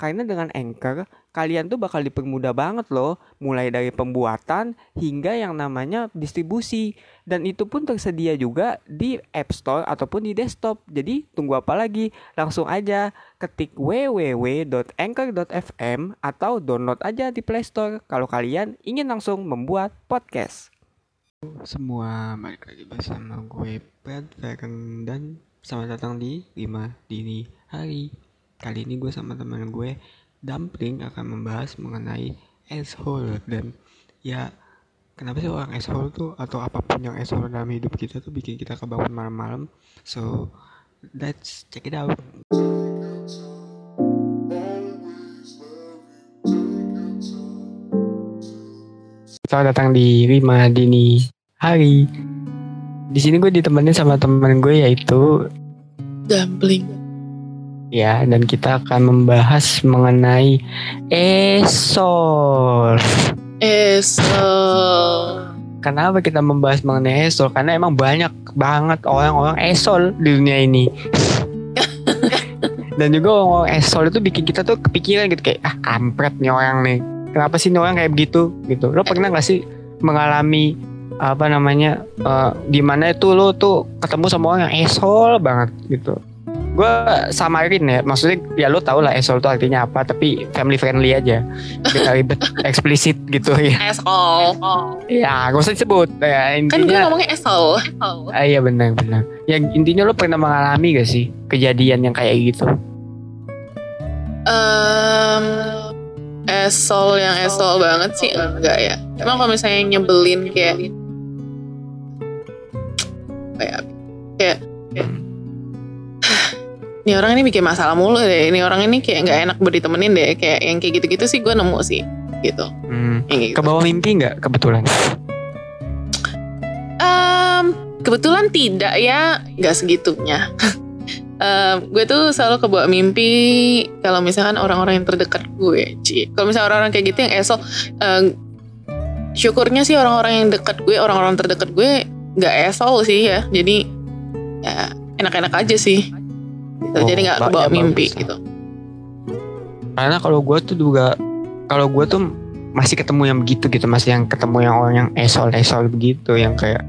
Karena dengan Anchor, kalian tuh bakal dipermudah banget loh, mulai dari pembuatan hingga yang namanya distribusi. Dan itu pun tersedia juga di App Store ataupun di desktop. Jadi tunggu apa lagi? Langsung aja ketik www.anchor.fm atau download aja di Play Store kalau kalian ingin langsung membuat podcast. Semua, balik lagi bersama gue Brad Feren dan selamat datang di 5 Dini Hari. Kali ini gue sama teman gue Dumpling akan membahas mengenai asshole dan ya kenapa sih orang asshole tuh atau apa pun yang asshole dalam hidup kita tuh bikin kita kebangun malam-malam. So let's check it out. Selamat datang di Rima Dini Hari. Di sini gue ditemenin sama teman gue yaitu Dumpling. Ya dan kita akan membahas mengenai esol. Esol. Kenapa kita membahas mengenai esol? Karena emang banyak banget orang-orang esol di dunia ini. dan juga orang-orang esol itu bikin kita tuh kepikiran gitu kayak ah kampret nih orang nih. Kenapa sih nih orang kayak begitu gitu? Lo pernah gak sih mengalami apa namanya uh, di mana itu lo tuh ketemu sama orang yang esol banget gitu? Gue samarin ya, maksudnya ya lo tau lah esol itu artinya apa, tapi family friendly aja, tidak ribet, eksplisit gitu ya. Esol. Ya, gak usah disebut. Ya, Kan gue intinya, ngomongnya esol. Ah, iya benar benar. Ya intinya lo pernah mengalami gak sih kejadian yang kayak gitu? Em, esol yang esol banget sih enggak ya. Emang kalau misalnya nyebelin kayak kayak kayak kayak, ini orang ini bikin masalah mulu deh. Ini orang ini kayak nggak enak buat ditemenin deh. Kayak yang kayak gitu-gitu sih gue nemu sih gitu. Hmm. Yang kayak Ke gitu. bawah mimpi nggak kebetulan? Em, kebetulan tidak ya, nggak segitunya. Em, gue tuh selalu kebawa mimpi kalau misalkan orang-orang yang terdekat gue, Ci. Kalau misalnya orang-orang kayak gitu yang esok, em, syukurnya sih orang-orang yang dekat gue, orang-orang terdekat gue nggak esol sih ya. Jadi ya enak-enak aja sih. Gitu. Oh, Jadi nggak ba- kebawa ya mimpi bagus. gitu. Karena kalau gue tuh juga kalau gue tuh masih ketemu yang begitu gitu, masih yang ketemu yang orang yang esol-esol begitu, yang kayak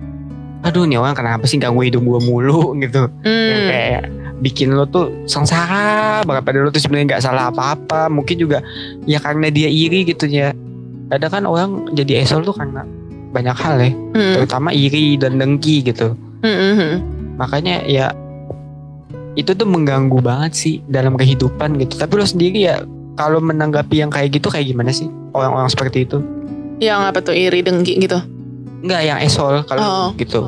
aduh nih orang kenapa sih ganggu hidup gue mulu gitu, yang Hmm. kayak bikin lo tuh sengsara banget padahal lo tuh sebenarnya nggak salah apa-apa mungkin juga ya karena dia iri gitu ya kadang kan orang jadi esol tuh karena banyak hal ya Hmm. terutama iri dan dengki gitu Hmm, hmm, hmm. makanya ya itu tuh mengganggu banget sih dalam kehidupan gitu tapi lo sendiri ya kalau menanggapi yang kayak gitu kayak gimana sih orang-orang seperti itu Yang apa tuh iri dengki gitu? Enggak yang esol kalau Oh. gitu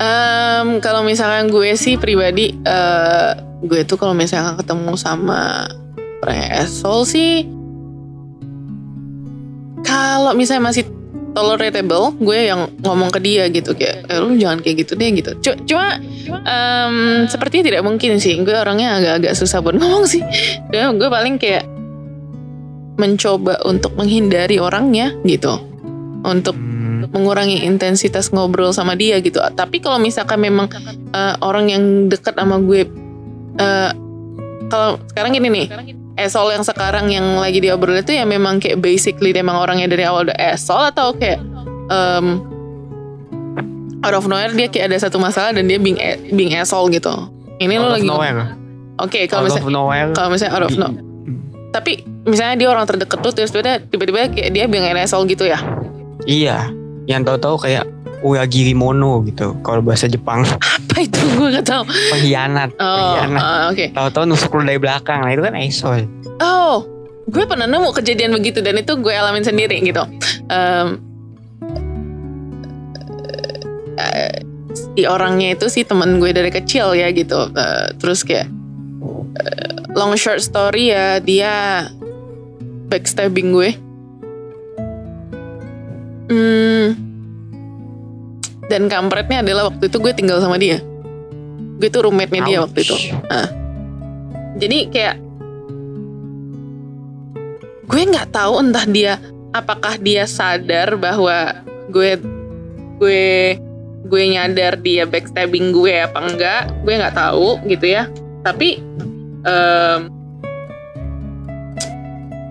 Em, kalau misalkan gue sih pribadi, eh, gue tuh kalau misalkan ketemu sama orang asshole sih, kalau misalnya masih tolerable, gue yang ngomong ke dia gitu kayak, eh, lu jangan kayak gitu deh gitu. Cu- Cuma, em, sepertinya tidak mungkin sih. Gue orangnya agak-agak susah buat ngomong sih. Gue, gue paling kayak mencoba untuk menghindari orangnya gitu, untuk Hmm, mengurangi intensitas ngobrol sama dia gitu. Tapi kalau misalkan memang eh, orang yang dekat sama gue, eh, kalau sekarang gini nih, esol yang sekarang yang lagi diobrolin itu ya memang kayak basically dia emang orangnya dari awal udah esol atau kayak em, out of nowhere dia kayak ada satu masalah dan dia being e- being esol gitu. Ini lo out lagi nowhere oke kalau out misalnya of nowhere kalau misalnya out of no, tapi misalnya dia orang terdekat tuh terus tiba-tiba tiba-tiba kayak dia being esol gitu ya. iya yang tahu-tahu kayak Uyagiri mono gitu kalau bahasa Jepang Apa itu gue gak tahu. pengkhianat Oh, pengkhianat ah, oke. tahu-tahu nusuk lu dari belakang nah itu kan esol Oh, gue pernah nemu kejadian begitu dan itu gue alamin sendiri gitu. Em, eh, si orangnya itu sih temen gue dari kecil ya gitu. Eh, terus kayak eh, long short story ya dia backstabbing gue. Hmm, dan kampretnya adalah waktu itu gue tinggal sama dia. Gue tuh roommate-nya dia waktu itu. Ouch. Jadi kayak gue nggak tahu entah dia apakah dia sadar bahwa gue gue gue nyadar dia backstabbing gue apa enggak gue nggak tahu gitu ya tapi um,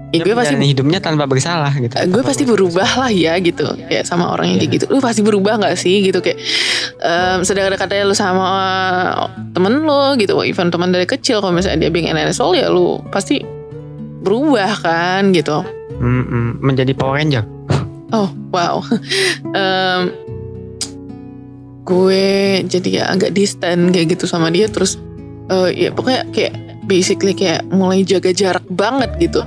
ya gue pasti hidupnya tanpa bersalah gitu. Gue pasti berubah lah ya gitu. Kayak sama orang yang kayak iya. gitu. Lu pasti berubah nggak sih gitu? Kayak um, sedang katanya lu sama temen lu gitu. Even teman dari kecil kalau misalnya dia bikin NSL ya lu pasti berubah kan gitu. Mm -mm, menjadi Power Ranger. Oh wow. Um, gue jadi ya agak distant kayak gitu sama dia terus uh, ya pokoknya kayak basically kayak mulai jaga jarak banget gitu.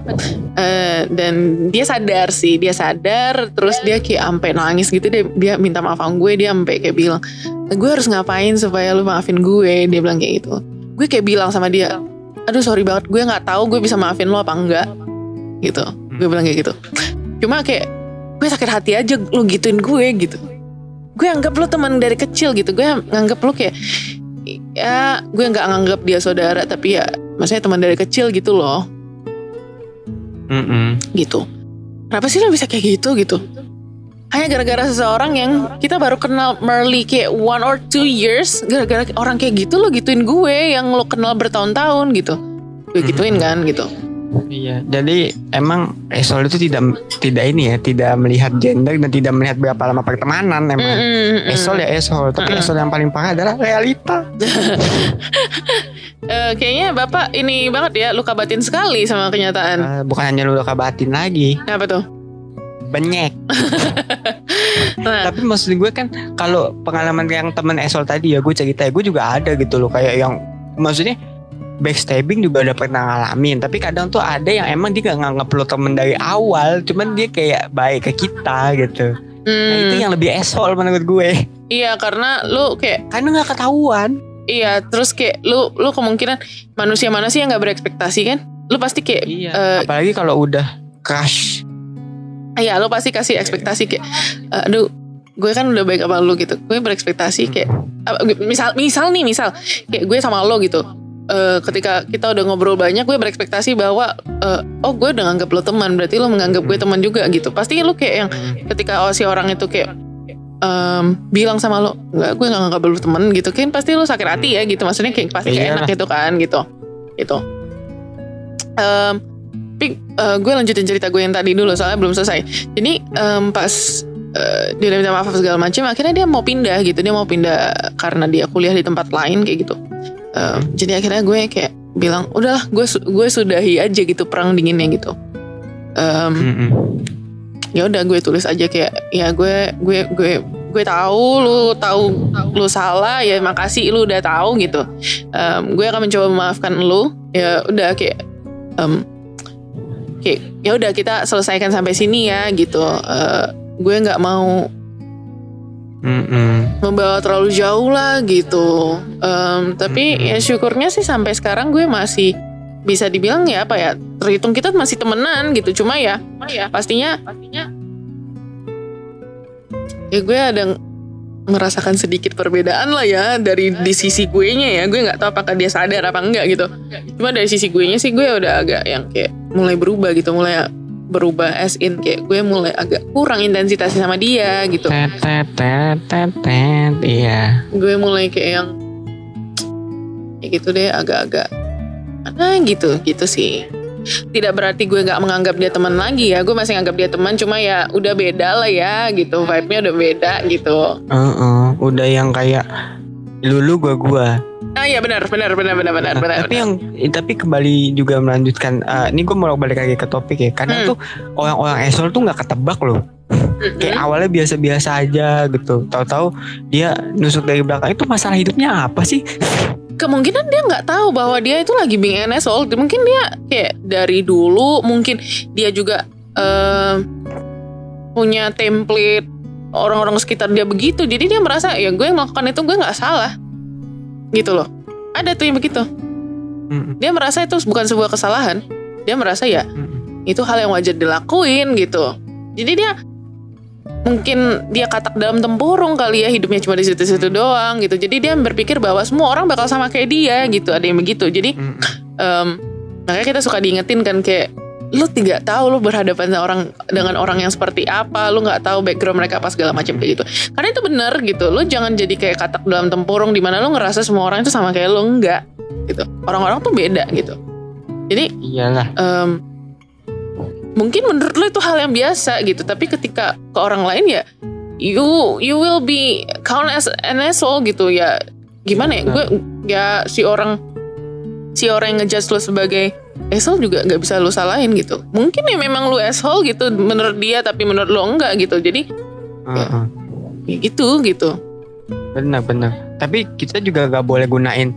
Uh, dan dia sadar sih dia sadar terus dia kayak sampai nangis gitu. Dia dia minta maaf sama gue dia sampai kayak bilang gue harus ngapain supaya lu maafin gue? Dia bilang kayak gitu. Gue kayak bilang sama dia aduh sorry banget gue nggak tahu gue bisa maafin lo apa enggak. Gitu. Gue bilang kayak gitu. Cuma kayak gue sakit hati aja lu gituin gue gitu. Gue anggap lo teman dari kecil gitu. Gue nganggap lo kayak ya gue nggak nganggap dia saudara tapi ya maksudnya teman dari kecil gitu loh. Mm -mm. gitu. Kenapa sih lo bisa kayak gitu gitu? Hanya gara-gara seseorang yang kita baru kenal merely kayak one or two years gara-gara orang kayak gitu lo gituin gue yang lo kenal bertahun-tahun gitu. Gue gituin kan gitu Iya, jadi emang Esol itu tidak tidak ini ya, tidak melihat gender dan tidak melihat berapa lama pertemanan emang. Mm, -hmm. Esol ya Esol, tapi mm. Esol yang paling parah adalah realita. uh, kayaknya Bapak ini banget ya luka batin sekali sama kenyataan. Uh, bukan hanya luka batin lagi. Apa tuh? Benyek. nah. Tapi maksud gue kan kalau pengalaman yang temen Esol tadi ya gue cerita ya gue juga ada gitu loh kayak yang maksudnya backstabbing juga udah pernah ngalamin. Tapi kadang tuh ada yang emang dia gak nganggap lo temen dari awal cuman dia kayak baik ke kita gitu. Hmm. nah itu hmm. yang lebih esol menurut gue. Iya karena lu kayak karena nggak ketahuan. Iya terus kayak lu lu kemungkinan manusia mana sih yang nggak berekspektasi kan? Lu pasti kayak iya. uh, apalagi kalau udah crush. Iya lu pasti kasih ekspektasi kayak aduh gue kan udah baik sama lu gitu. Gue berekspektasi kayak misal misal nih misal kayak gue sama lo gitu uh, ketika kita udah ngobrol banyak gue berekspektasi bahwa uh, oh gue udah nganggap lo teman berarti lo menganggap gue teman juga gitu. Pasti lo kayak yang ketika oh, si orang itu kayak um, bilang sama lo nggak gue nggak nganggap lo teman gitu kan pasti lo sakit hati ya gitu. Maksudnya kayak pasti kayak enak gitu kan gitu. Gitu. Um, tapi uh, gue lanjutin cerita gue yang tadi dulu soalnya belum selesai. Jadi um, pas uh, dia udah minta maaf segala macam akhirnya dia mau pindah gitu. Dia mau pindah karena dia kuliah di tempat lain kayak gitu um, jadi akhirnya gue kayak bilang udahlah gue gue sudahi aja gitu perang dinginnya gitu. Um, mm -hmm. ya udah gue tulis aja kayak ya gue gue gue gue tahu lu tahu lu salah ya makasih lu udah tahu gitu. Um, gue akan mencoba memaafkan lu. Ya udah kayak um, kayak ya udah kita selesaikan sampai sini ya gitu. Uh, gue nggak mau Mm-mm. membawa terlalu jauh lah gitu. Um, tapi Mm-mm. ya syukurnya sih sampai sekarang gue masih bisa dibilang ya apa ya terhitung kita masih temenan gitu. Cuma ya, ya pastinya pastinya ya gue ada merasakan sedikit perbedaan lah ya dari di sisi gue nya ya gue nggak tahu apakah dia sadar apa enggak gitu cuma dari sisi gue nya sih gue udah agak yang kayak mulai berubah gitu mulai berubah as in kayak gue mulai agak kurang intensitas sama dia gitu. Iya. Gue mulai kayak yang kayak gitu deh agak-agak mana gitu gitu sih. Tidak berarti gue nggak menganggap dia teman lagi ya. Gue masih nganggap dia teman cuma ya udah beda lah ya gitu. Vibe-nya udah beda gitu. Uh -uh, udah yang kayak lulu gua gua Ah iya benar benar benar benar benar benar. Tapi yang tapi kembali juga melanjutkan uh, ini gue mau balik lagi ke topik ya karena hmm. tuh orang-orang esol tuh nggak ketebak loh. Hmm. Kayak awalnya biasa-biasa aja gitu. Tahu-tahu dia nusuk dari belakang itu masalah hidupnya apa sih? Kemungkinan dia nggak tahu bahwa dia itu lagi being an asshole. Mungkin dia kayak dari dulu mungkin dia juga uh, punya template orang-orang sekitar dia begitu. Jadi dia merasa ya gue yang melakukan itu gue nggak salah gitu loh. Ada tuh yang begitu. Dia merasa itu bukan sebuah kesalahan. Dia merasa ya itu hal yang wajar dilakuin gitu. Jadi dia mungkin dia katak dalam tempurung kali ya hidupnya cuma di situ-situ doang gitu. Jadi dia berpikir bahwa semua orang bakal sama kayak dia gitu ada yang begitu. Jadi um, makanya kita suka diingetin kan kayak lu tidak tahu lu berhadapan dengan orang dengan orang yang seperti apa lu nggak tahu background mereka apa segala macam kayak gitu. Karena itu benar gitu lu jangan jadi kayak katak dalam tempurung di mana lu ngerasa semua orang itu sama kayak lu enggak gitu. Orang-orang tuh beda gitu. Jadi iyalah. um, mungkin menurut lu itu hal yang biasa gitu tapi ketika ke orang lain ya you you will be count as an asshole gitu. Ya gimana ya? Gue ya si orang si orang yang ngejudge lu sebagai asshole juga nggak bisa lu salahin gitu. Mungkin ya memang lu asshole gitu menurut dia tapi menurut lu enggak gitu. Jadi uh-uh. ya gitu gitu. Benar-benar tapi kita juga gak boleh gunain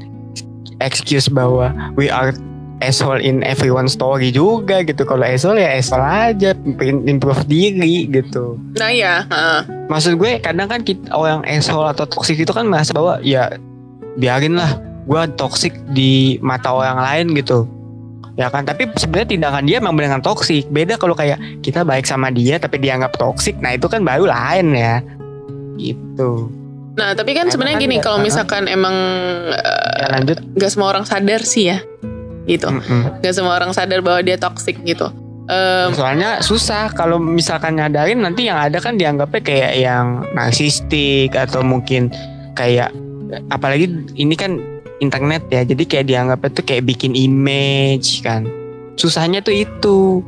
excuse bahwa we are asshole in everyone story juga gitu. Kalau asshole ya asshole aja improve diri gitu. Nah ya uh. maksud gue kadang kan kita orang asshole atau toxic itu kan merasa bahwa ya biarin lah gue toxic di mata orang lain gitu ya kan? Tapi sebenarnya tindakan dia memang dengan toksik. Beda kalau kayak kita baik sama dia tapi dianggap toksik nah itu kan baru lain ya. Gitu. Nah tapi kan sebenarnya gini kalau misalkan emang uh, ya, lanjut. nggak semua orang sadar sih ya gitu. Nggak semua orang sadar bahwa dia toksik gitu. Um, soalnya susah kalau misalkan nyadarin nanti yang ada kan dianggapnya kayak yang narsistik atau mungkin kayak apalagi ini kan internet ya. Jadi kayak dianggapnya tuh kayak bikin image kan. Susahnya tuh itu.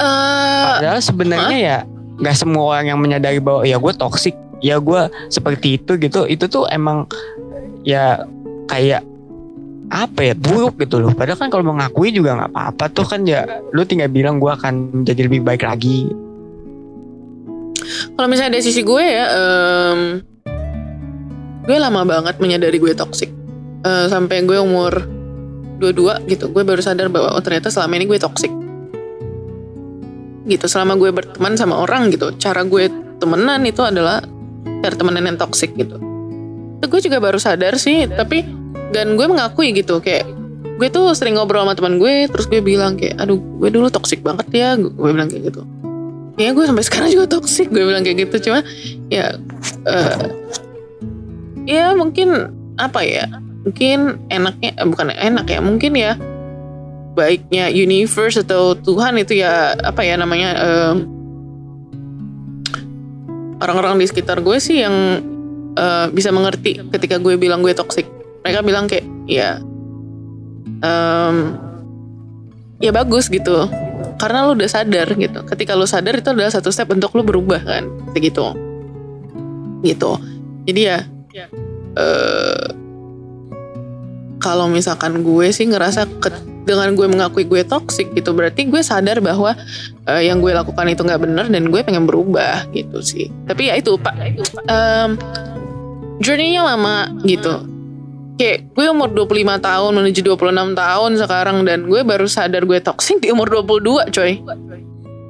Uh, padahal sebenarnya ya nggak semua orang yang menyadari bahwa ya gue toksik ya gue seperti itu gitu. Itu tuh emang ya kayak apa ya buruk gitu loh. Padahal kan kalau mengakui juga nggak apa-apa tuh kan ya lu tinggal bilang gue akan menjadi lebih baik lagi. Kalau misalnya dari sisi gue ya um, gue lama banget menyadari gue toksik uh, sampai gue umur 22 gitu gue baru sadar bahwa oh ternyata selama ini gue toksik gitu selama gue berteman sama orang gitu cara gue temenan itu adalah cara temenan yang toksik gitu. Itu gue juga baru sadar sih tapi dan gue mengakui gitu kayak gue tuh sering ngobrol sama teman gue terus gue bilang kayak aduh gue dulu toksik banget ya gue bilang kayak gitu. Ya gue sampai sekarang juga toksik gue bilang kayak gitu cuma ya uh, ya mungkin apa ya mungkin enaknya eh, bukan enak ya mungkin ya baiknya universe atau Tuhan itu ya apa ya namanya um, orang-orang di sekitar gue sih yang uh, bisa mengerti ketika gue bilang gue toxic. Mereka bilang kayak ya um, ya bagus gitu. Karena lu udah sadar gitu. Ketika lu sadar itu adalah satu step untuk lu berubah kan gitu. Gitu. Jadi ya uh, kalau misalkan gue sih ngerasa ke, dengan gue mengakui gue toxic gitu berarti gue sadar bahwa uh, yang gue lakukan itu nggak benar dan gue pengen berubah gitu sih. Tapi ya itu pak. Um, journey-nya lama gitu. Kayak gue umur 25 tahun menuju 26 tahun sekarang dan gue baru sadar gue toxic di umur 22 coy.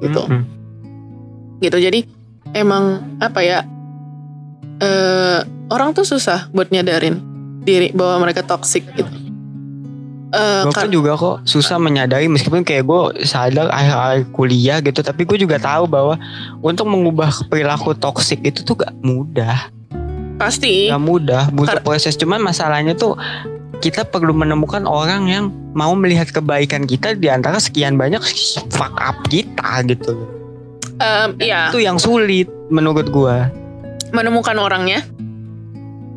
Gitu. Mm-mm. gitu. Jadi emang apa ya uh, orang tuh susah buat nyadarin diri bahwa mereka toxic gitu. Uh, gue pun juga kok susah menyadari meskipun kayak gue sadar akhir-akhir kuliah gitu tapi gue juga tahu bahwa untuk mengubah perilaku toksik itu tuh gak mudah. Pasti. Gak mudah butuh Kar- proses. Cuman masalahnya tuh kita perlu menemukan orang yang mau melihat kebaikan kita di antara sekian banyak fuck up kita gitu. Um, ya itu yang sulit menurut gue menemukan orangnya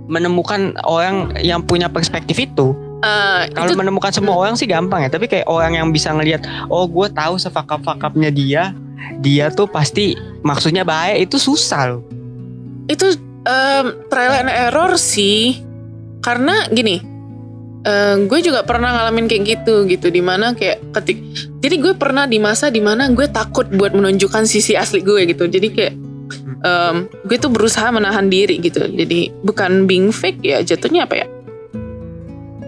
menemukan orang yang punya perspektif itu. Uh, Kalau itu menemukan semua orang sih gampang ya, tapi kayak orang yang bisa ngelihat, oh gue tahu sefakap-fakapnya dia, dia tuh pasti maksudnya baik itu susah loh. itu um, trial and error sih. Karena gini eh, gue juga pernah ngalamin kayak gitu gitu. Di mana kayak ketik jadi gue pernah di masa di mana gue takut buat menunjukkan sisi asli gue gitu. Jadi kayak em, gue tuh berusaha menahan diri gitu jadi bukan being fake ya jatuhnya apa ya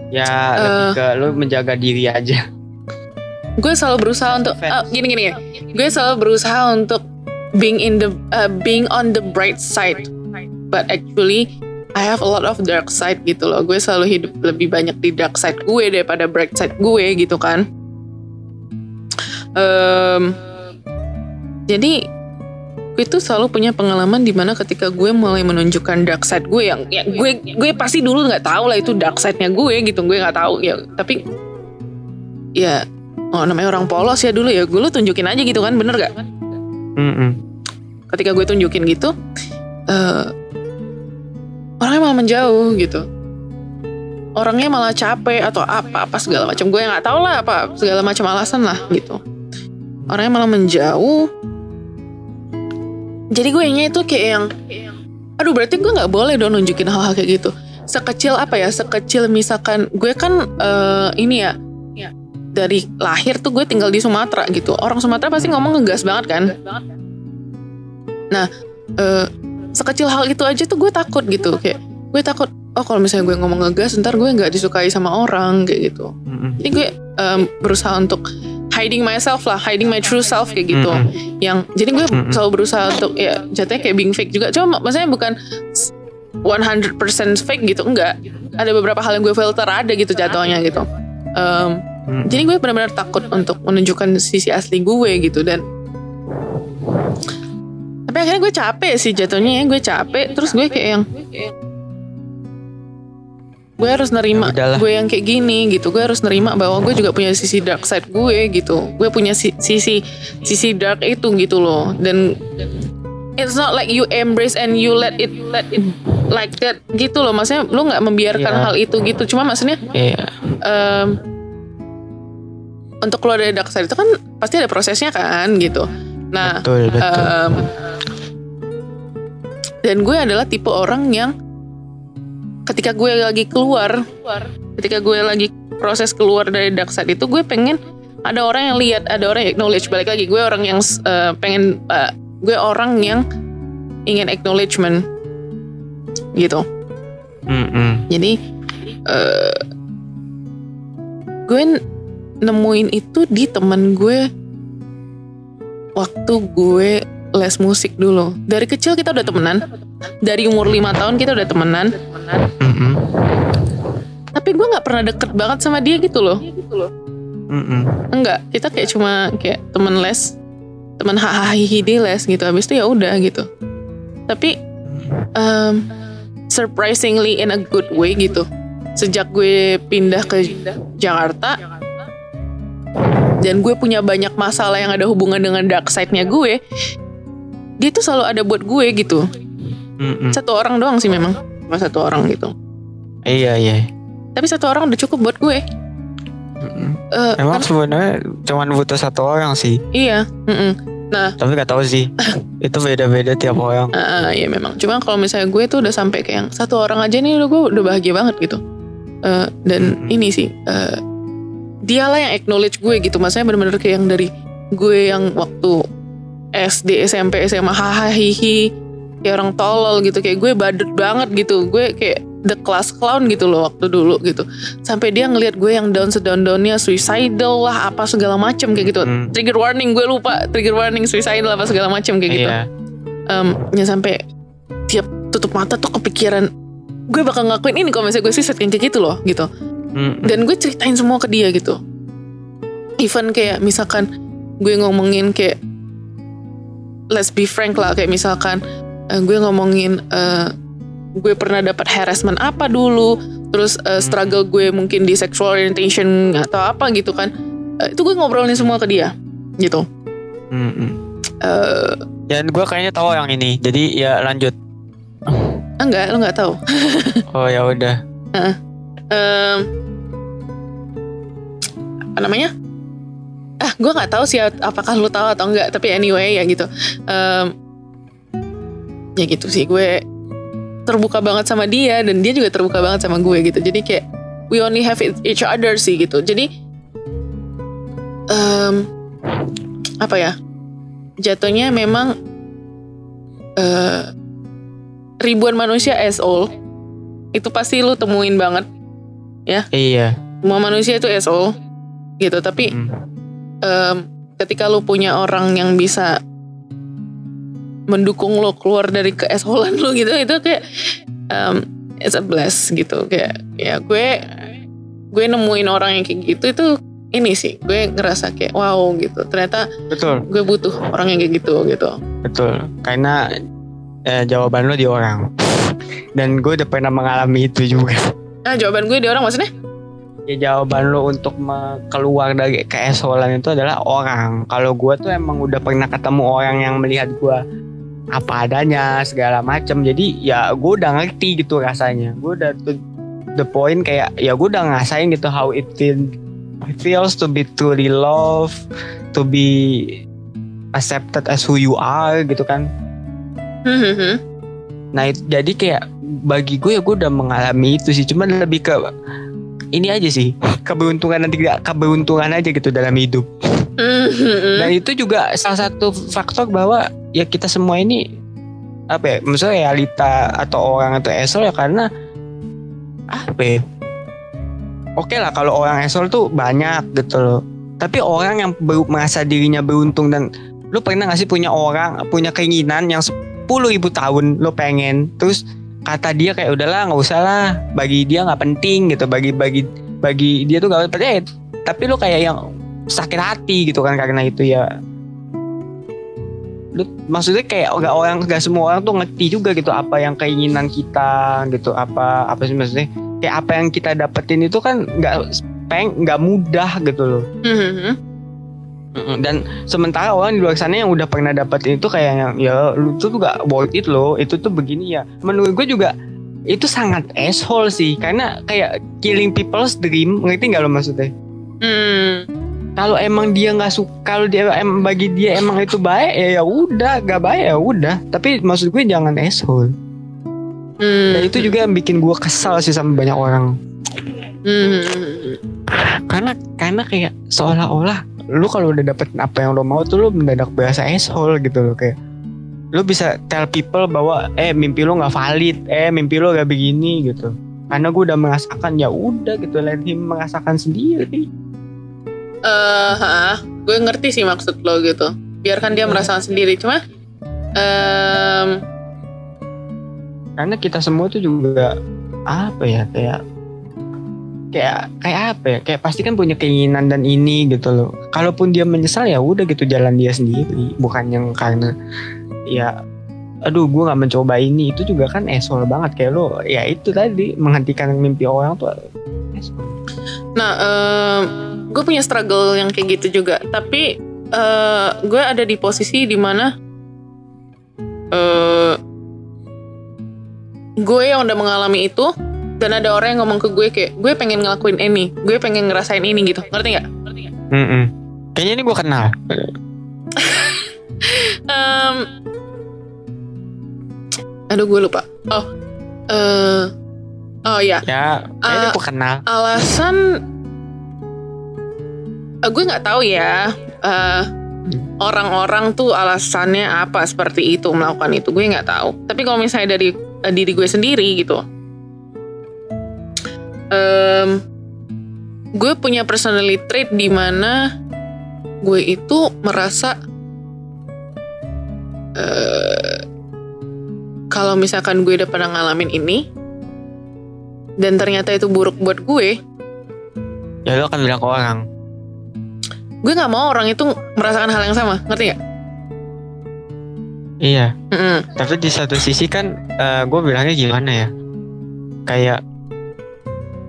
Ya Eh. lebih ke lu menjaga diri aja. gue selalu berusaha untuk ah, gini gini gini. gue selalu berusaha untuk being in the uh, being on the bright side but actually I have a lot of dark side gitu loh gue selalu hidup lebih banyak di dark side gue daripada bright side gue gitu kan Em, jadi gue tuh selalu punya pengalaman di mana ketika gue mulai menunjukkan dark side gue yang ya gue gue pasti dulu nggak tahu lah itu dark side-nya gue gitu gue nggak tahu ya. Tapi ya oh namanya orang polos ya dulu ya gue lu tunjukin aja gitu kan bener gak Mm-mm. ketika gue tunjukin gitu eh orangnya malah menjauh gitu. Orangnya malah capek atau apa apa segala macam gue nggak tahu lah apa segala macam alasan lah gitu. Orangnya malah menjauh jadi gue nya itu kayak yang aduh berarti gue nggak boleh dong nunjukin hal-hal kayak gitu. Sekecil apa ya? Sekecil misalkan gue kan eh, ini ya dari lahir tuh gue tinggal di Sumatera gitu. Orang Sumatera pasti ngomong ngegas banget kan? Nah eh, sekecil hal itu aja tuh gue takut gitu. Kayak gue takut oh kalau misalnya gue ngomong ngegas ntar gue nggak disukai sama orang kayak gitu. Jadi gue em, berusaha untuk hiding myself lah hiding my true self kayak gitu Mm-mm. yang jadi gue Mm-mm. selalu berusaha untuk ya jatuhnya kayak being fake juga cuma maksudnya bukan s- 100% fake gitu enggak ada beberapa hal yang gue filter ada gitu jatuhnya gitu Em, Mm-mm. jadi gue benar-benar takut untuk menunjukkan sisi asli gue gitu dan tapi akhirnya gue capek sih jatuhnya ya gue capek terus gue kayak yang gue harus nerima Ya gue yang kayak gini gitu gue harus nerima bahwa gue juga punya sisi dark side gue gitu gue punya si- sisi sisi dark itu gitu loh dan it's not like you embrace and you let it let it like that gitu loh maksudnya lu nggak membiarkan Iya. hal itu gitu cuma maksudnya Iya. em, untuk keluar dari dark side itu kan pasti ada prosesnya kan gitu. Nah, Betul, betul. em, dan gue adalah tipe orang yang ketika gue lagi keluar, ketika gue lagi proses keluar dari dark side itu gue pengen ada orang yang lihat, ada orang yang acknowledge balik lagi. Gue orang yang eh, pengen eh, gue orang yang ingin acknowledgement gitu. Mm-mm. Jadi eh gue nemuin itu di temen gue waktu gue les musik dulu. Dari kecil kita udah temenan. Dari umur lima tahun kita udah temenan. Mm-mm. Tapi gue nggak pernah deket banget sama dia gitu loh. Mm-mm. Enggak, kita kayak cuma kayak temen les, temen hahaha di les gitu. Habis itu ya udah gitu. Tapi um, surprisingly in a good way gitu. Sejak gue pindah ke Jakarta dan gue punya banyak masalah yang ada hubungan dengan dark side-nya gue, dia tuh selalu ada buat gue gitu. Mm-mm. Satu orang doang sih memang, cuma satu orang gitu. Iya iya. Tapi satu orang udah cukup buat gue. Mm-mm. Eh, Emang kan- sebenarnya cuman butuh satu orang sih, iya, mm-mm. tapi gak tahu sih. itu beda-beda tiap orang. Ah, ya memang. Cuma kalau misalnya gue tuh udah sampai kayak yang satu orang aja nih udah gue udah bahagia banget gitu. Eh, dan Mm-mm. ini sih eh, dialah yang acknowledge gue gitu. Maksudnya bener-bener kayak yang dari gue yang waktu SD, SMP, SMA hahaha hihi kayak orang tolol gitu kayak gue badut banget gitu. Gue kayak the class clown gitu loh waktu dulu gitu. Sampai dia ngelihat gue yang down sedown downnya suicidal lah apa segala macem kayak gitu. Mm. Trigger warning gue lupa trigger warning suicidal apa segala macem kayak gitu Iya. em, ya sampai tiap tutup mata tuh kepikiran gue bakal ngelakuin ini kalau misalnya gue suicide kayak gitu loh gitu Mm-mm. dan gue ceritain semua ke dia gitu even kayak misalkan gue ngomongin kayak let's be frank lah kayak misalkan eh, gue ngomongin eh, gue pernah dapat harassment apa dulu? Terus eh, struggle gue mungkin di sexual orientation atau apa gitu kan? Eh, itu gue ngobrolin semua ke dia gitu. Mm-mm. Eh, Dan gue kayaknya tahu yang ini. Jadi ya lanjut. enggak lo nggak tahu. Oh ya udah. Em, apa namanya? Ah gue nggak tahu sih apakah lu tahu atau enggak tapi anyway ya gitu. Em, ya gitu sih. Gue terbuka banget sama dia dan dia juga terbuka banget sama gue gitu. Jadi kayak we only have each other sih gitu. Jadi em, apa ya? Jatuhnya memang eh, ribuan manusia as all itu pasti lu temuin banget Iya. semua manusia itu SO gitu. Tapi Mm. em, ketika lu punya orang yang bisa mendukung lo keluar dari keesholan lu gitu itu kayak em, it's a bless gitu kayak ya gue gue nemuin orang yang kayak gitu itu ini sih gue ngerasa kayak wow gitu ternyata Betul, gue butuh orang yang kayak gitu gitu betul. Karena eh, jawaban lo di orang. Dan gue udah pernah mengalami itu juga. nah jawaban gue di orang maksudnya ya jawaban lo untuk keluar dari keesolan itu adalah orang kalau gue tuh emang udah pernah ketemu orang yang melihat gue apa adanya segala macam jadi ya gue udah ngerti gitu rasanya. Gue udah to the point kayak ya gue udah ngerasain gitu how it feel, it feels to be truly loved to be accepted as who you are gitu kan. Hmm, hmm, hmm. Nah itu, jadi kayak bagi gue ya gue udah mengalami itu sih. Cuman lebih ke ini aja sih. Keberuntungan dan tidak keberuntungan aja gitu dalam hidup. Dan itu juga salah satu faktor bahwa ya kita semua ini apa ya maksudnya realita atau orang atau esol ya karena apa ya oke lah kalau orang esol tuh banyak gitu loh. Tapi orang yang ber- merasa dirinya beruntung dan lu pernah gak sih punya orang punya keinginan yang 10 ribu tahun lu pengen terus kata dia kayak udahlah nggak usah lah bagi dia nggak penting gitu. Bagi bagi bagi dia tuh gak penting. Tapi lu kayak yang sakit hati gitu kan karena itu ya. Lu maksudnya kayak nggak orang nggak semua orang tuh ngerti juga gitu apa yang keinginan kita gitu apa apa sih maksudnya. Kayak apa yang kita dapetin itu kan nggak peng nggak mudah gitu loh. Hmm, hmm. Dan sementara orang di luar sana yang udah pernah dapetin itu kayak yang ya lu tuh gak worth it loh. Itu tuh begini ya. Menurut gue juga itu sangat asshole sih. Karena kayak killing people's dream ngerti nggak lo maksudnya? Hmm. kalau emang dia nggak suka kalau dia em bagi dia emang itu baik ya ya udah. Gak baik ya udah. Tapi maksud gue jangan asshole. Hmm. dan itu juga yang bikin gue kesal sih sama banyak orang. Hmm. karena karena kayak seolah-olah lu kalau udah dapet apa yang lo mau tuh lu mendadak berasa asshole gitu loh kayak lu bisa tell people bahwa eh mimpi lu nggak valid eh mimpi lu gak begini gitu karena gue udah merasakan ya udah gitu let him merasakan sendiri Eh, ha, gue ngerti sih maksud lo gitu. Biarkan dia merasakan sendiri. Cuma, em, karena kita semua tuh juga apa ya kayak kayak kayak apa ya? Kayak pasti kan punya keinginan dan ini gitu loh. Kalaupun dia menyesal ya udah gitu jalan dia sendiri. Bukan yang karena ya aduh gue nggak mencoba ini. Itu juga kan esol banget. Kayak lo ya itu tadi menghentikan mimpi orang tuh esol. nah, em, gue punya struggle yang kayak gitu juga. Tapi eh, gue ada di posisi di mana eh gue yang udah mengalami itu dan ada orang yang ngomong ke gue kayak gue pengen ngelakuin ini, gue pengen ngerasain ini gitu. Ngerti nggak? Mm-mm. kayaknya ini gue kenal Em, aduh gue lupa. Oh, eh, oh ya. ya kayaknya Ah. gue kenal alasan eh, gue nggak tahu ya eh, orang-orang tuh alasannya apa seperti itu melakukan itu gue nggak tahu tapi kalau misalnya dari eh, diri gue sendiri gitu em, gue punya personality trait di mana gue itu merasa eh, kalau misalkan gue udah pernah ngalamin ini dan ternyata itu buruk buat gue ya lo akan bilang ke orang. gue nggak mau orang itu merasakan hal yang sama ngerti nggak? Iya. Mm-mm. tapi di satu sisi kan gue bilangnya gimana ya? Kayak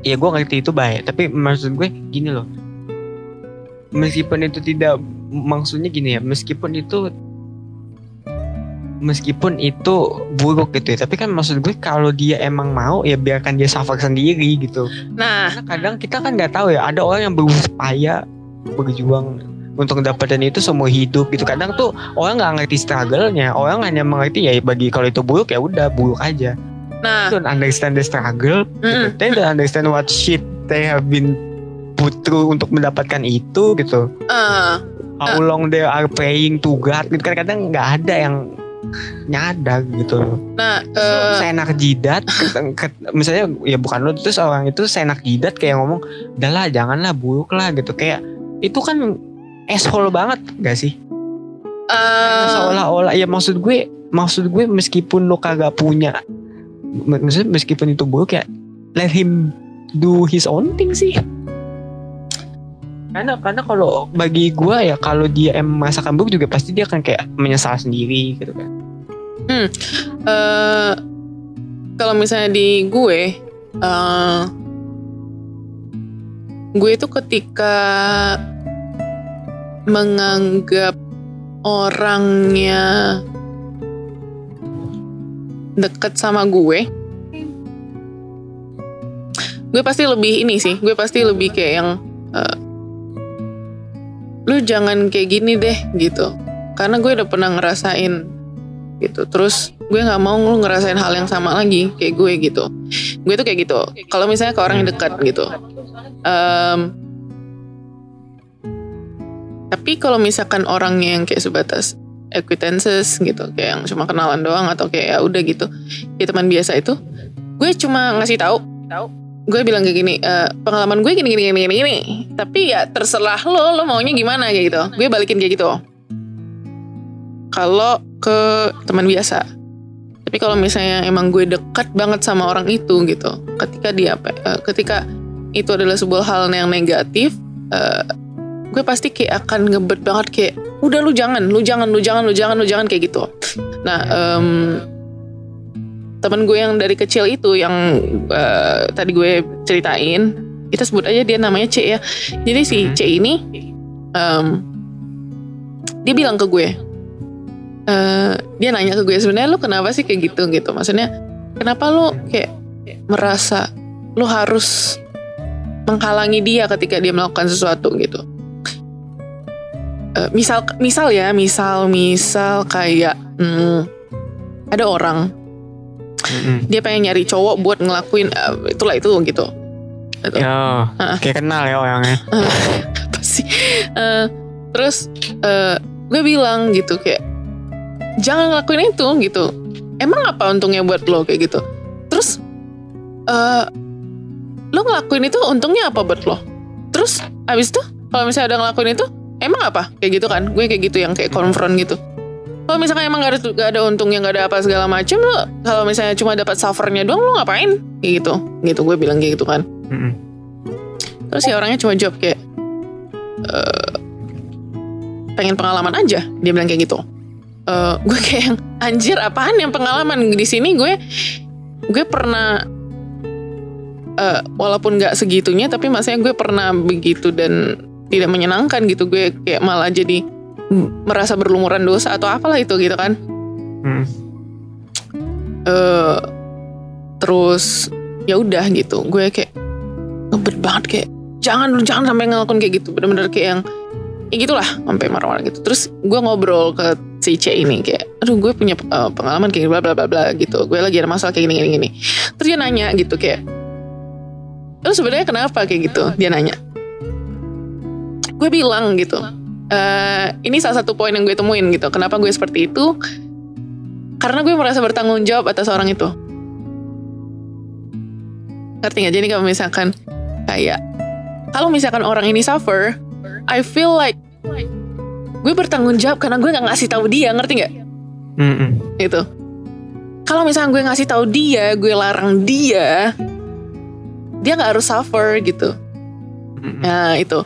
ya gue ngerti itu baik tapi maksud gue gini loh. Meskipun itu tidak maksudnya gini ya meskipun itu meskipun itu buruk gitu ya. Tapi kan maksud gue kalau dia emang mau ya biarkan dia suffer sendiri gitu. Nah. Karena kadang kita kan nggak tahu ya ada orang yang berusaha berjuang untuk dapetin itu semua hidup gitu. Kadang tuh orang nggak ngerti struggle-nya. Orang hanya mengerti ya bagi kalau itu buruk ya udah buruk aja nah. Don't understand the struggle. Mm-mm. they don't understand what shit they have been put through untuk mendapatkan itu gitu. Eh, how long they are praying to God gitu. Kan kadang nggak ada yang nyadar gitu. Loh nah eh, lu seenak jidat misalnya ya bukan lu terus orang itu seenak jidat kayak ngomong udahlah janganlah buruk lah gitu. Kayak itu kan asshole banget gak sih? Eh, seolah-olah ya maksud gue maksud gue meskipun lu kagak punya maksudnya meskipun itu buruk ya let him do his own thing sih. Karena karena kalau bagi gue ya kalau dia emang merasakan buruk juga pasti dia akan kayak menyesal sendiri gitu kan. Eh, kalau misalnya di gue eh, gue itu ketika menganggap orangnya deket sama gue gue pasti lebih ini sih gue pasti lebih kayak yang uh, lu jangan kayak gini deh gitu. Karena gue udah pernah ngerasain gitu. Terus gue nggak mau lu ngerasain hal yang sama lagi kayak gue gitu. Gue tuh kayak gitu. Kalau misalnya ke orang yang dekat gitu. Um, tapi kalau misalkan orangnya yang kayak sebatas acquaintances gitu kayak yang cuma kenalan doang atau kayak ya udah gitu. Kayak teman biasa itu gue cuma ngasih tahu tahu. Gue bilang kayak gini e, pengalaman gue gini gini gini gini tapi ya terserah lo lo maunya gimana kayak gitu. Gue balikin kayak gitu. Kalau ke teman biasa tapi kalau misalnya emang gue dekat banget sama orang itu gitu ketika dia uh, ketika itu adalah sebuah hal yang negatif uh, gue pasti kayak akan ngebet banget kayak udah lu jangan lu jangan lu jangan lu jangan lu jangan kayak gitu. Nah um, temen gue yang dari kecil itu yang uh, tadi gue ceritain kita sebut aja dia namanya C ya. Jadi si mm-hmm. C ini um, dia bilang ke gue uh, dia nanya ke gue sebenarnya lu kenapa sih kayak gitu? Gitu. Maksudnya kenapa lu kayak merasa lu harus menghalangi dia ketika dia melakukan sesuatu? Gitu uh, misal misal ya misal misal kayak hmm, ada orang mm-hmm. dia pengen nyari cowok buat ngelakuin uh, itulah itu gitu gitu. Ya, uh. kayak kenal ya orangnya. apa sih? Uh, terus uh, gue bilang gitu kayak jangan ngelakuin itu gitu. Emang apa untungnya buat lo kayak gitu? Terus uh, lo ngelakuin itu untungnya apa buat lo? Terus abis itu kalau misalnya ada ngelakuin itu emang apa? Kayak gitu kan? Gue kayak gitu yang kayak konfront gitu. Kalau misalkan emang gak ada, gak ada untungnya gak ada apa segala macem lo kalau misalnya cuma dapat suffernya doang lo ngapain? Kayak gitu. Gitu gue bilang kayak gitu kan. Mm-hmm. terus si orangnya cuma jawab kayak e, pengen pengalaman aja. Dia bilang kayak gitu. E, gue kayak yang anjir apaan yang pengalaman? Di sini gue gue pernah uh, walaupun nggak segitunya tapi maksudnya gue pernah begitu dan tidak menyenangkan gitu. Gue kayak malah jadi merasa berlumuran dosa atau apalah itu gitu kan. Hmm. uh, terus ya udah gitu. Gue kayak ngebet banget kayak jangan jangan sampai ngelakuin kayak gitu. Bener-bener kayak yang ya gitulah sampai marah-marah gitu. Terus gue ngobrol ke si C ini kayak aduh gue punya uh, pengalaman kayak bla bla bla bla gitu. Gue lagi ada masalah kayak gini gini gini. Terus dia nanya gitu kayak terus sebenarnya kenapa? kayak gitu. Dia nanya gue bilang gitu uh, ini salah satu poin yang gue temuin gitu. Kenapa gue seperti itu? Karena gue merasa bertanggung jawab atas orang itu. Ngerti gak? Jadi kalau misalkan kayak kalau misalkan orang ini suffer, I feel like gue bertanggung jawab karena gue nggak ngasih tahu dia, ngerti nggak? Mm -mm. Itu. Kalau misalkan gue ngasih tahu dia, gue larang dia, dia nggak harus suffer gitu. Mm -mm. Nah itu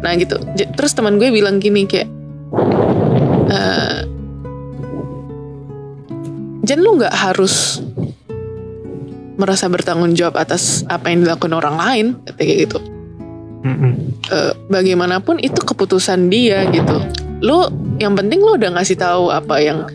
nah gitu. Terus teman gue bilang gini kayak uh, Jen lu nggak harus merasa bertanggung jawab atas apa yang dilakukan orang lain kayak gitu. Uh, bagaimanapun itu keputusan dia gitu. Lu yang penting lu udah ngasih tahu apa yang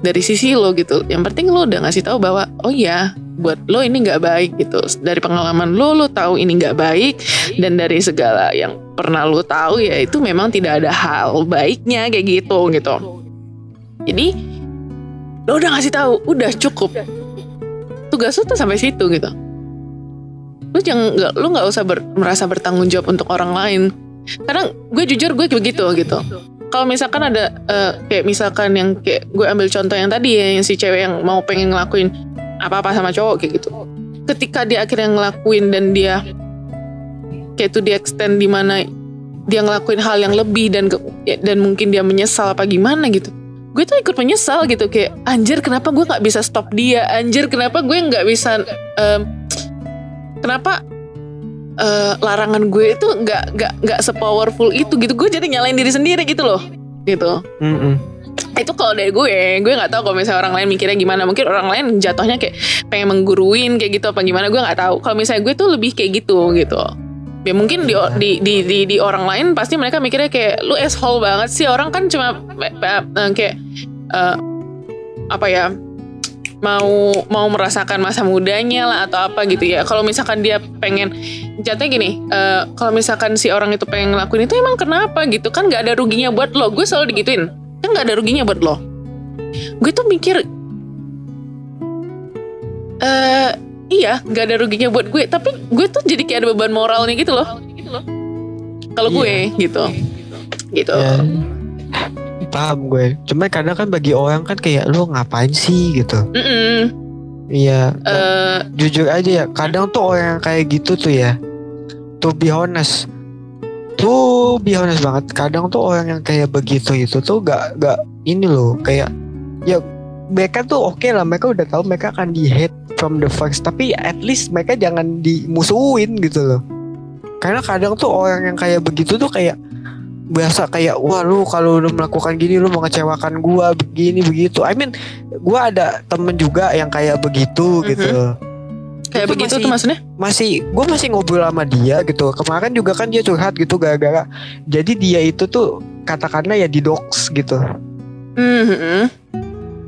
dari sisi lo gitu. Yang penting lo udah ngasih tahu bahwa oh ya buat lo ini nggak baik gitu. Dari pengalaman lo lo tahu ini nggak baik dan dari segala yang pernah lo tahu ya itu memang tidak ada hal baiknya kayak gitu gitu. Jadi lo udah ngasih tahu udah cukup. Tugas lo tuh sampai situ gitu. Lo jangan nggak lo nggak usah ber, merasa bertanggung jawab untuk orang lain. Karena gue jujur gue begitu gitu. Kalau misalkan ada uh, kayak misalkan yang kayak gue ambil contoh yang tadi ya yang si cewek yang mau pengen ngelakuin apa-apa sama cowok kayak gitu. Ketika dia akhirnya ngelakuin dan dia kayak itu di extend di mana dia ngelakuin hal yang lebih dan ya, dan mungkin dia menyesal apa gimana gitu. Gue tuh ikut menyesal gitu kayak anjir kenapa gue nggak bisa stop dia? Anjir kenapa gue nggak bisa um, kenapa uh, larangan gue itu nggak nggak nggak sepowerful itu? Gitu. Gue jadi nyalain diri sendiri gitu loh. Gitu. Mm -hmm itu kalau dari gue gue nggak tahu kalau misalnya orang lain mikirnya gimana. Mungkin orang lain jatuhnya kayak pengen mengguruin kayak gitu apa gimana gue nggak tahu. Kalau misalnya gue tuh lebih kayak gitu gitu. Ya mungkin di, di di di di orang lain pasti mereka mikirnya kayak lu asshole banget sih. Orang kan cuma uh, kayak uh, apa ya mau mau merasakan masa mudanya lah atau apa gitu ya. Kalau misalkan dia pengen jatuhnya gini uh, kalau misalkan si orang itu pengen ngelakuin itu emang kenapa gitu? Kan nggak ada ruginya buat lo. Gue selalu digituin kan nggak ada ruginya buat lo. Gue tuh mikir uh, iya nggak ada ruginya buat gue. Tapi gue tuh jadi kayak ada beban moralnya gitu loh. Kalau gue iya. gitu. Gitu. Ya paham gue. Cuma kadang kan bagi orang kan kayak lu ngapain sih? gitu. Mm -mm. iya. Uh, jujur aja ya kadang tuh orang kayak gitu tuh ya. To be honest tuh be honest banget kadang tuh orang yang kayak begitu itu tuh gak gak ini loh kayak ya mereka tuh oke okay lah mereka udah tahu mereka akan di hate from the first tapi at least mereka jangan dimusuhin gitu loh karena kadang tuh orang yang kayak begitu tuh kayak biasa kayak wah lu kalau lu melakukan gini lu mengecewakan gua begini begitu. I mean gua ada temen juga yang kayak begitu mm -hmm. gitu. Kayak itu begitu masih, tuh maksudnya? Masih gue masih ngobrol sama dia gitu. Kemarin juga kan dia curhat gitu gara-gara jadi dia itu tuh katakanlah ya di dox gitu. Mm -hmm.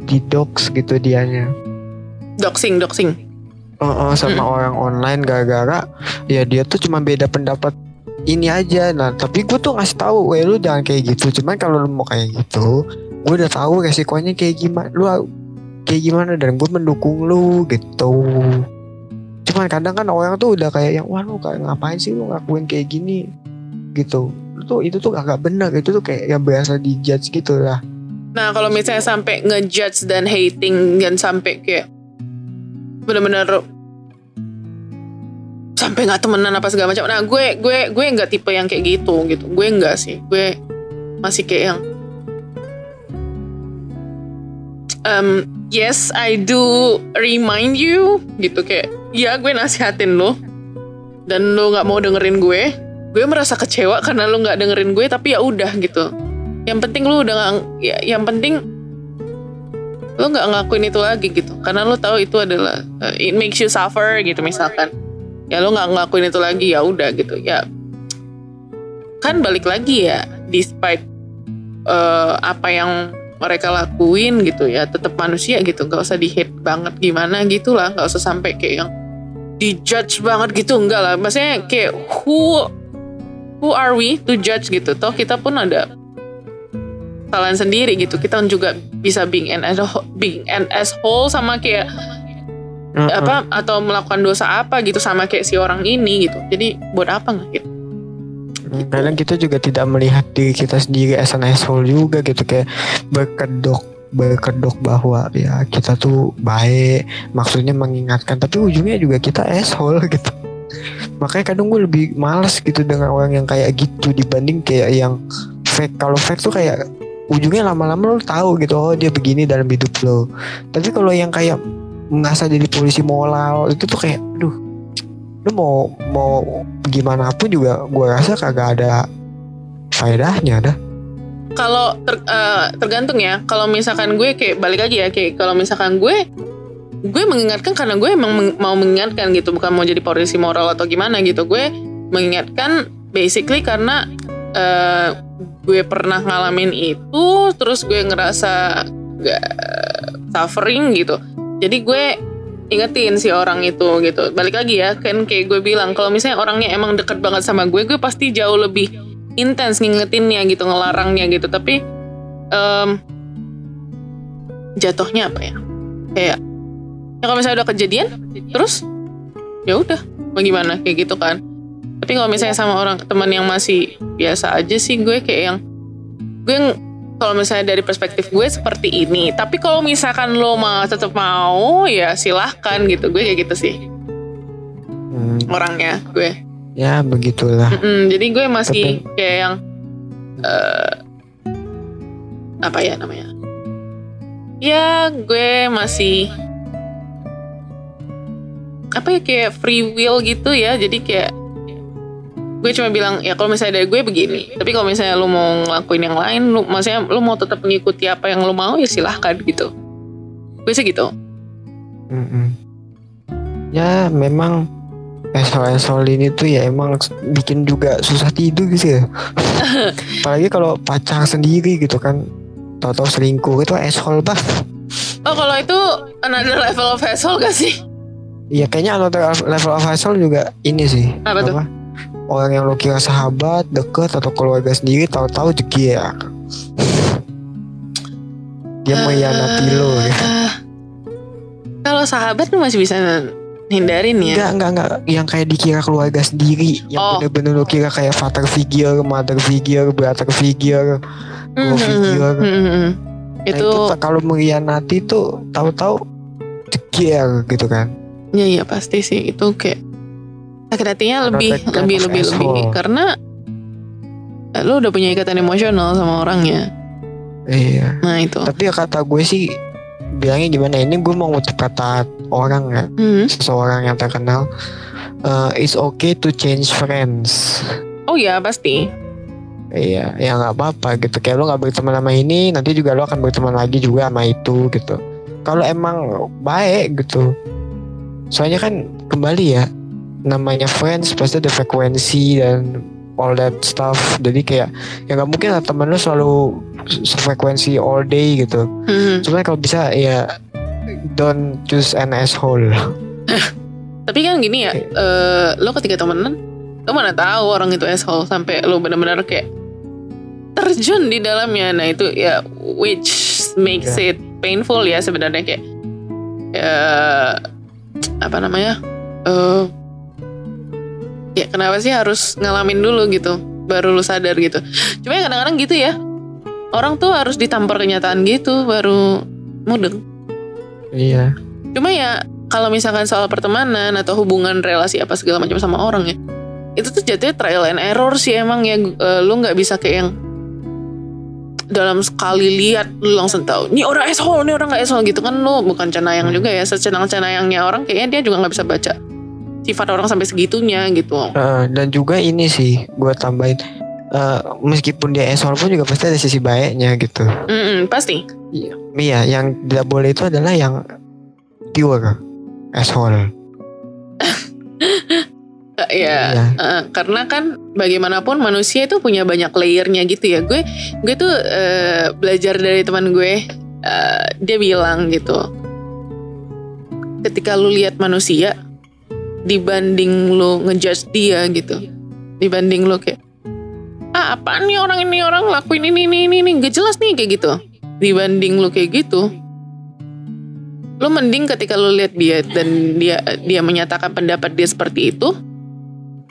Di dox gitu dianya. Doxing, doxing. Uh, uh, sama mm. orang online gara-gara ya dia tuh cuma beda pendapat ini aja nah tapi gue tuh ngasih tahu weh lu jangan kayak gitu cuman kalau lu mau kayak gitu gue udah tahu resikonya kayak gimana lu kayak gimana dan gue mendukung lu gitu cuman kadang kan orang tuh udah kayak yang wah lu kayak ngapain sih lu ngakuin kayak gini gitu itu tuh itu tuh agak benar itu tuh kayak yang biasa dijudge gitu lah nah kalau misalnya sampai ngejudge dan hating dan sampai kayak benar-benar sampai nggak temenan apa segala macam. Nah gue gue gue nggak tipe yang kayak gitu gitu. Gue nggak sih. Gue masih kayak yang um, yes I do remind you gitu kayak ya gue nasihatin lo dan lo nggak mau dengerin gue. Gue merasa kecewa karena lo nggak dengerin gue tapi ya udah gitu. Yang penting lo udah gak, ya, yang penting lo nggak ngakuin itu lagi gitu karena lo tahu itu adalah uh, it makes you suffer gitu misalkan ya lo nggak ngelakuin itu lagi ya udah gitu ya kan balik lagi ya despite uh, apa yang mereka lakuin gitu ya. Tetap manusia gitu nggak usah di hate banget gimana gitu lah nggak usah sampai kayak yang dijudge banget gitu enggak lah. Maksudnya kayak who who are we to judge gitu? Toh kita pun ada kesalahan sendiri gitu. Kita juga bisa being an being an asshole sama kayak uh -uh. apa atau melakukan dosa apa gitu sama kayak si orang ini gitu. Jadi buat apa nggak gitu kadang kita juga tidak melihat diri kita sendiri as an asshole juga gitu kayak berkedok berkedok bahwa ya kita tuh baik maksudnya mengingatkan tapi ujungnya juga kita asshole gitu. Makanya kadang gue lebih males gitu dengan orang yang kayak gitu dibanding kayak yang fake. Kalau fake tuh kayak ujungnya lama-lama lo tahu gitu oh dia begini dalam hidup lo tapi kalau yang kayak ngerasa jadi polisi moral itu tuh kayak aduh lu mau mau gimana pun juga gue rasa kagak ada faedahnya dah. Kalau ter, uh, tergantung ya. Kalau misalkan gue kayak balik lagi ya kayak kalau misalkan gue gue mengingatkan karena gue emang meng, mau mengingatkan gitu. Bukan mau jadi polisi moral atau gimana gitu. Gue mengingatkan basically karena uh, gue pernah ngalamin itu terus gue ngerasa gak suffering gitu. Jadi gue ingetin si orang itu gitu. Balik lagi ya kan kayak gue bilang kalau misalnya orangnya emang deket banget sama gue gue pasti jauh lebih intens ngingetinnya gitu ngelarangnya gitu. Tapi um, jatuhnya apa ya? Kayak ya kalau misalnya udah kejadian terus ya udah bagaimana? Kayak gitu kan. Tapi kalau misalnya sama orang teman yang masih biasa aja sih gue kayak yang gue kalau misalnya dari perspektif gue seperti ini. Tapi kalau misalkan lo mau tetap mau ya silahkan gitu. Gue kayak gitu sih. Hmm. orangnya gue. Ya begitulah. Mm -mm, jadi gue masih tapi... kayak yang uh, apa ya namanya? Ya gue masih apa ya kayak free will gitu ya. Jadi kayak gue cuma bilang ya kalau misalnya dari gue begini tapi kalau misalnya lu mau ngelakuin yang lain lu maksudnya lu mau tetap mengikuti apa yang lu mau ya silahkan gitu gue sih gitu mm -mm. ya memang esol-esol ini tuh ya emang bikin juga susah tidur gitu ya apalagi kalau pacar sendiri gitu kan tahu-tahu selingkuh itu esol banget Oh kalau itu another level of hassle gak sih? Iya kayaknya another level of hassle juga ini sih Apa tuh? Orang yang lo kira sahabat, deket atau keluarga sendiri tahu-tahu jegir Dia mengkhianati lo gitu. Ah, Kalau sahabat lu masih bisa hindarin ya? Enggak, enggak, enggak Yang kayak dikira keluarga sendiri Yang Oh. bener-bener lo kira kayak father figure, mother figure, brother figure Mhm, figure mhm, mhm. Nah, Itu, itu kalau mengkhianati tuh tahu-tahu jegir gitu kan ya iya pasti sih itu kayak sakit hatinya Another lebih lebih lebih lebih karena eh, lu udah punya ikatan emosional sama orangnya. Iya Nah itu. Tapi ya kata gue sih bilangnya gimana ini gue mau ngutip kata orang ya Mhm. seseorang yang terkenal eh, it's okay to change friends Oh ya pasti. iya ya nggak apa-apa gitu kayak lo nggak berteman sama ini nanti juga lo akan berteman lagi juga sama itu gitu kalau emang baik gitu soalnya kan kembali ya namanya friends pasti ada frekuensi dan all that stuff jadi kayak ya nggak mungkin lah temen lo selalu sefrekuensi all day gitu Mhm. Cuma kalau bisa ya don't choose an asshole. Tapi kan gini ya, eh, lo ketika temenan, lo mana tahu orang itu asshole sampai lo benar-benar kayak terjun di dalamnya. Nah itu ya which makes it painful ya sebenarnya kayak ya apa namanya? eh ya kenapa sih harus ngalamin dulu gitu, baru lo sadar gitu. Cuma ya kadang-kadang gitu ya, orang tuh harus ditampar kenyataan gitu baru mudeng. Iya. Cuma ya kalau misalkan soal pertemanan atau hubungan relasi apa segala macam sama orang ya, itu tuh jatuhnya trial and error sih emang ya Eh, lu nggak bisa kayak yang dalam sekali lihat lu langsung tahu ini orang asshole ini orang nggak asshole gitu kan lu bukan cenayang Hmm. juga ya secenang cenayangnya orang kayaknya dia juga nggak bisa baca sifat orang sampai segitunya gitu Eh, dan juga ini sih gue tambahin eh, meskipun dia asshole pun juga pasti ada sisi baiknya gitu. Mm-mm, pasti Iya, yang tidak boleh itu adalah yang pure asshole. Ya Iya. Eh, karena kan bagaimanapun manusia itu punya banyak layernya gitu ya gue gue tuh eh, belajar dari teman gue eh, dia bilang gitu ketika lu lihat manusia dibanding lu ngejudge dia gitu. Dibanding lu kayak ah apaan nih orang ini? Orang lakuin ini ini ini, ini. Gak jelas nih kayak gitu. Dibanding lu kayak gitu lu mending ketika lu lihat dia dan dia dia menyatakan pendapat dia seperti itu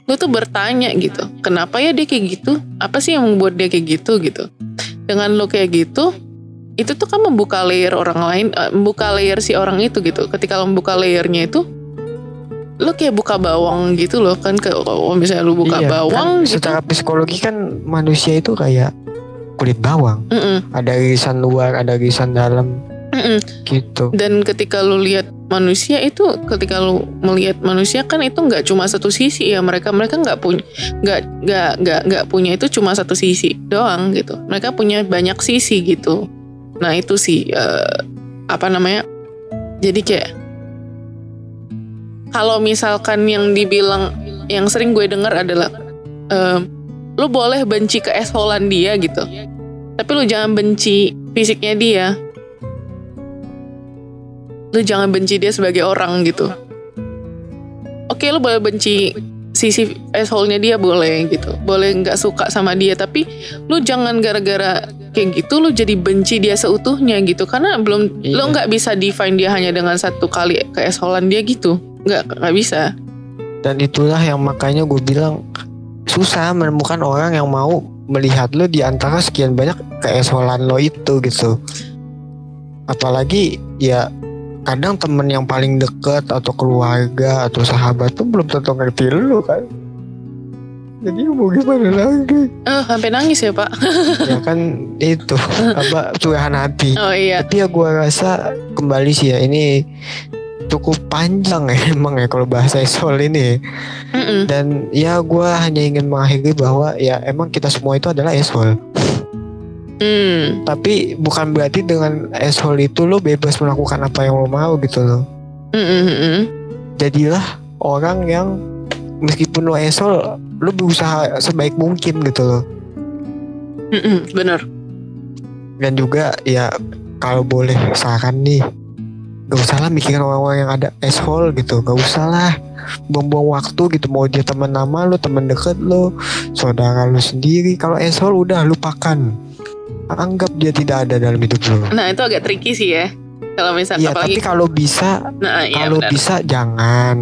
lu tuh bertanya gitu kenapa ya dia kayak gitu? Apa sih yang membuat dia kayak gitu? Gitu. Dengan lu kayak gitu itu tuh kan membuka layer orang lain eh, membuka layer si orang itu gitu. Ketika lu membuka layernya itu lu kayak buka bawang gitu loh kan kalau misalnya lu buka Iya, bawang kan gitu secara psikologi kan manusia itu kayak kulit bawang. Mm-mm, Ada irisan luar, ada irisan dalam mm-mm. gitu. dan ketika lu lihat manusia itu ketika lu melihat manusia kan itu nggak cuma satu sisi ya mereka mereka nggak punya nggak nggak nggak nggak punya itu cuma satu sisi doang gitu mereka punya banyak sisi gitu nah itu sih eh, apa namanya jadi kayak kalau misalkan yang dibilang yang sering gue dengar adalah em, lu boleh benci keesholan dia gitu. Tapi lu jangan benci fisiknya dia. Lu jangan benci dia sebagai orang gitu. Oke lu boleh benci sisi asshole-nya dia boleh gitu. Boleh nggak suka sama dia tapi lu jangan gara-gara kayak gitu lu jadi benci dia seutuhnya gitu. Karena belum Iya. lu nggak bisa define dia hanya dengan satu kali keesholan dia gitu nggak nggak bisa Dan itulah yang makanya gue bilang susah menemukan orang yang mau melihat lo di antara sekian banyak keesolan lo itu gitu. Apalagi ya kadang temen yang paling deket atau keluarga atau sahabat tuh belum tentu ngerti lo kan. Jadi mau gimana lagi? eh sampai nangis ya pak ya kan itu apa curahan hati. oh iya Tapi ya gue rasa kembali sih ya ini cukup panjang ya emang ya kalau bahasa esol ini. Mm-mm. Dan ya gue hanya ingin mengakhiri bahwa ya emang kita semua itu adalah esol. Hmm. Tapi bukan berarti dengan esol itu lo bebas melakukan apa yang lo mau gitu loh. Mm-mm, mm-mm. Jadilah orang yang meskipun lo esol lo berusaha sebaik mungkin gitu loh Mm-mm, bener dan juga ya kalau boleh saran nih gak usah lah mikirin orang-orang yang ada asshole gitu. Gak usah lah. Buang-buang waktu gitu. Mau dia teman nama lo teman deket lo saudara lo sendiri. Kalau asshole udah lupakan. Anggap dia tidak ada dalam hidup lo nah itu agak tricky sih ya. Kalau misalnya Iya tapi kalau bisa nah iya kalau benar. bisa jangan.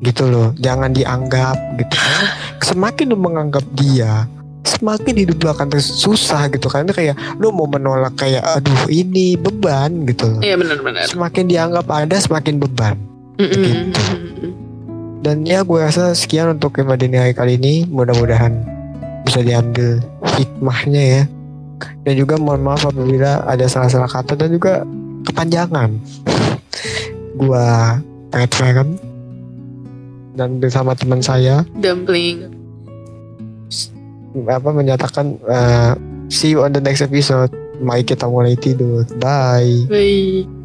Gitu loh. Jangan dianggap gitu. Semakin lu menganggap dia semakin hidup lu akan susah gitu. Karena kayak lu mau menolak kayak aduh ini beban gitu iya benar-benar semakin dianggap ada semakin beban. Mm-mm. gitu. dan ya gue rasa sekian untuk tema dini hari kali ini. Mudah-mudahan bisa diambil hikmahnya ya. Dan juga mohon maaf apabila ada salah-salah kata dan juga kepanjangan gua Red dan bersama teman saya. Dumpling apa menyatakan eh, see you on the next episode. Mari kita mulai tidur. Bye. Bye.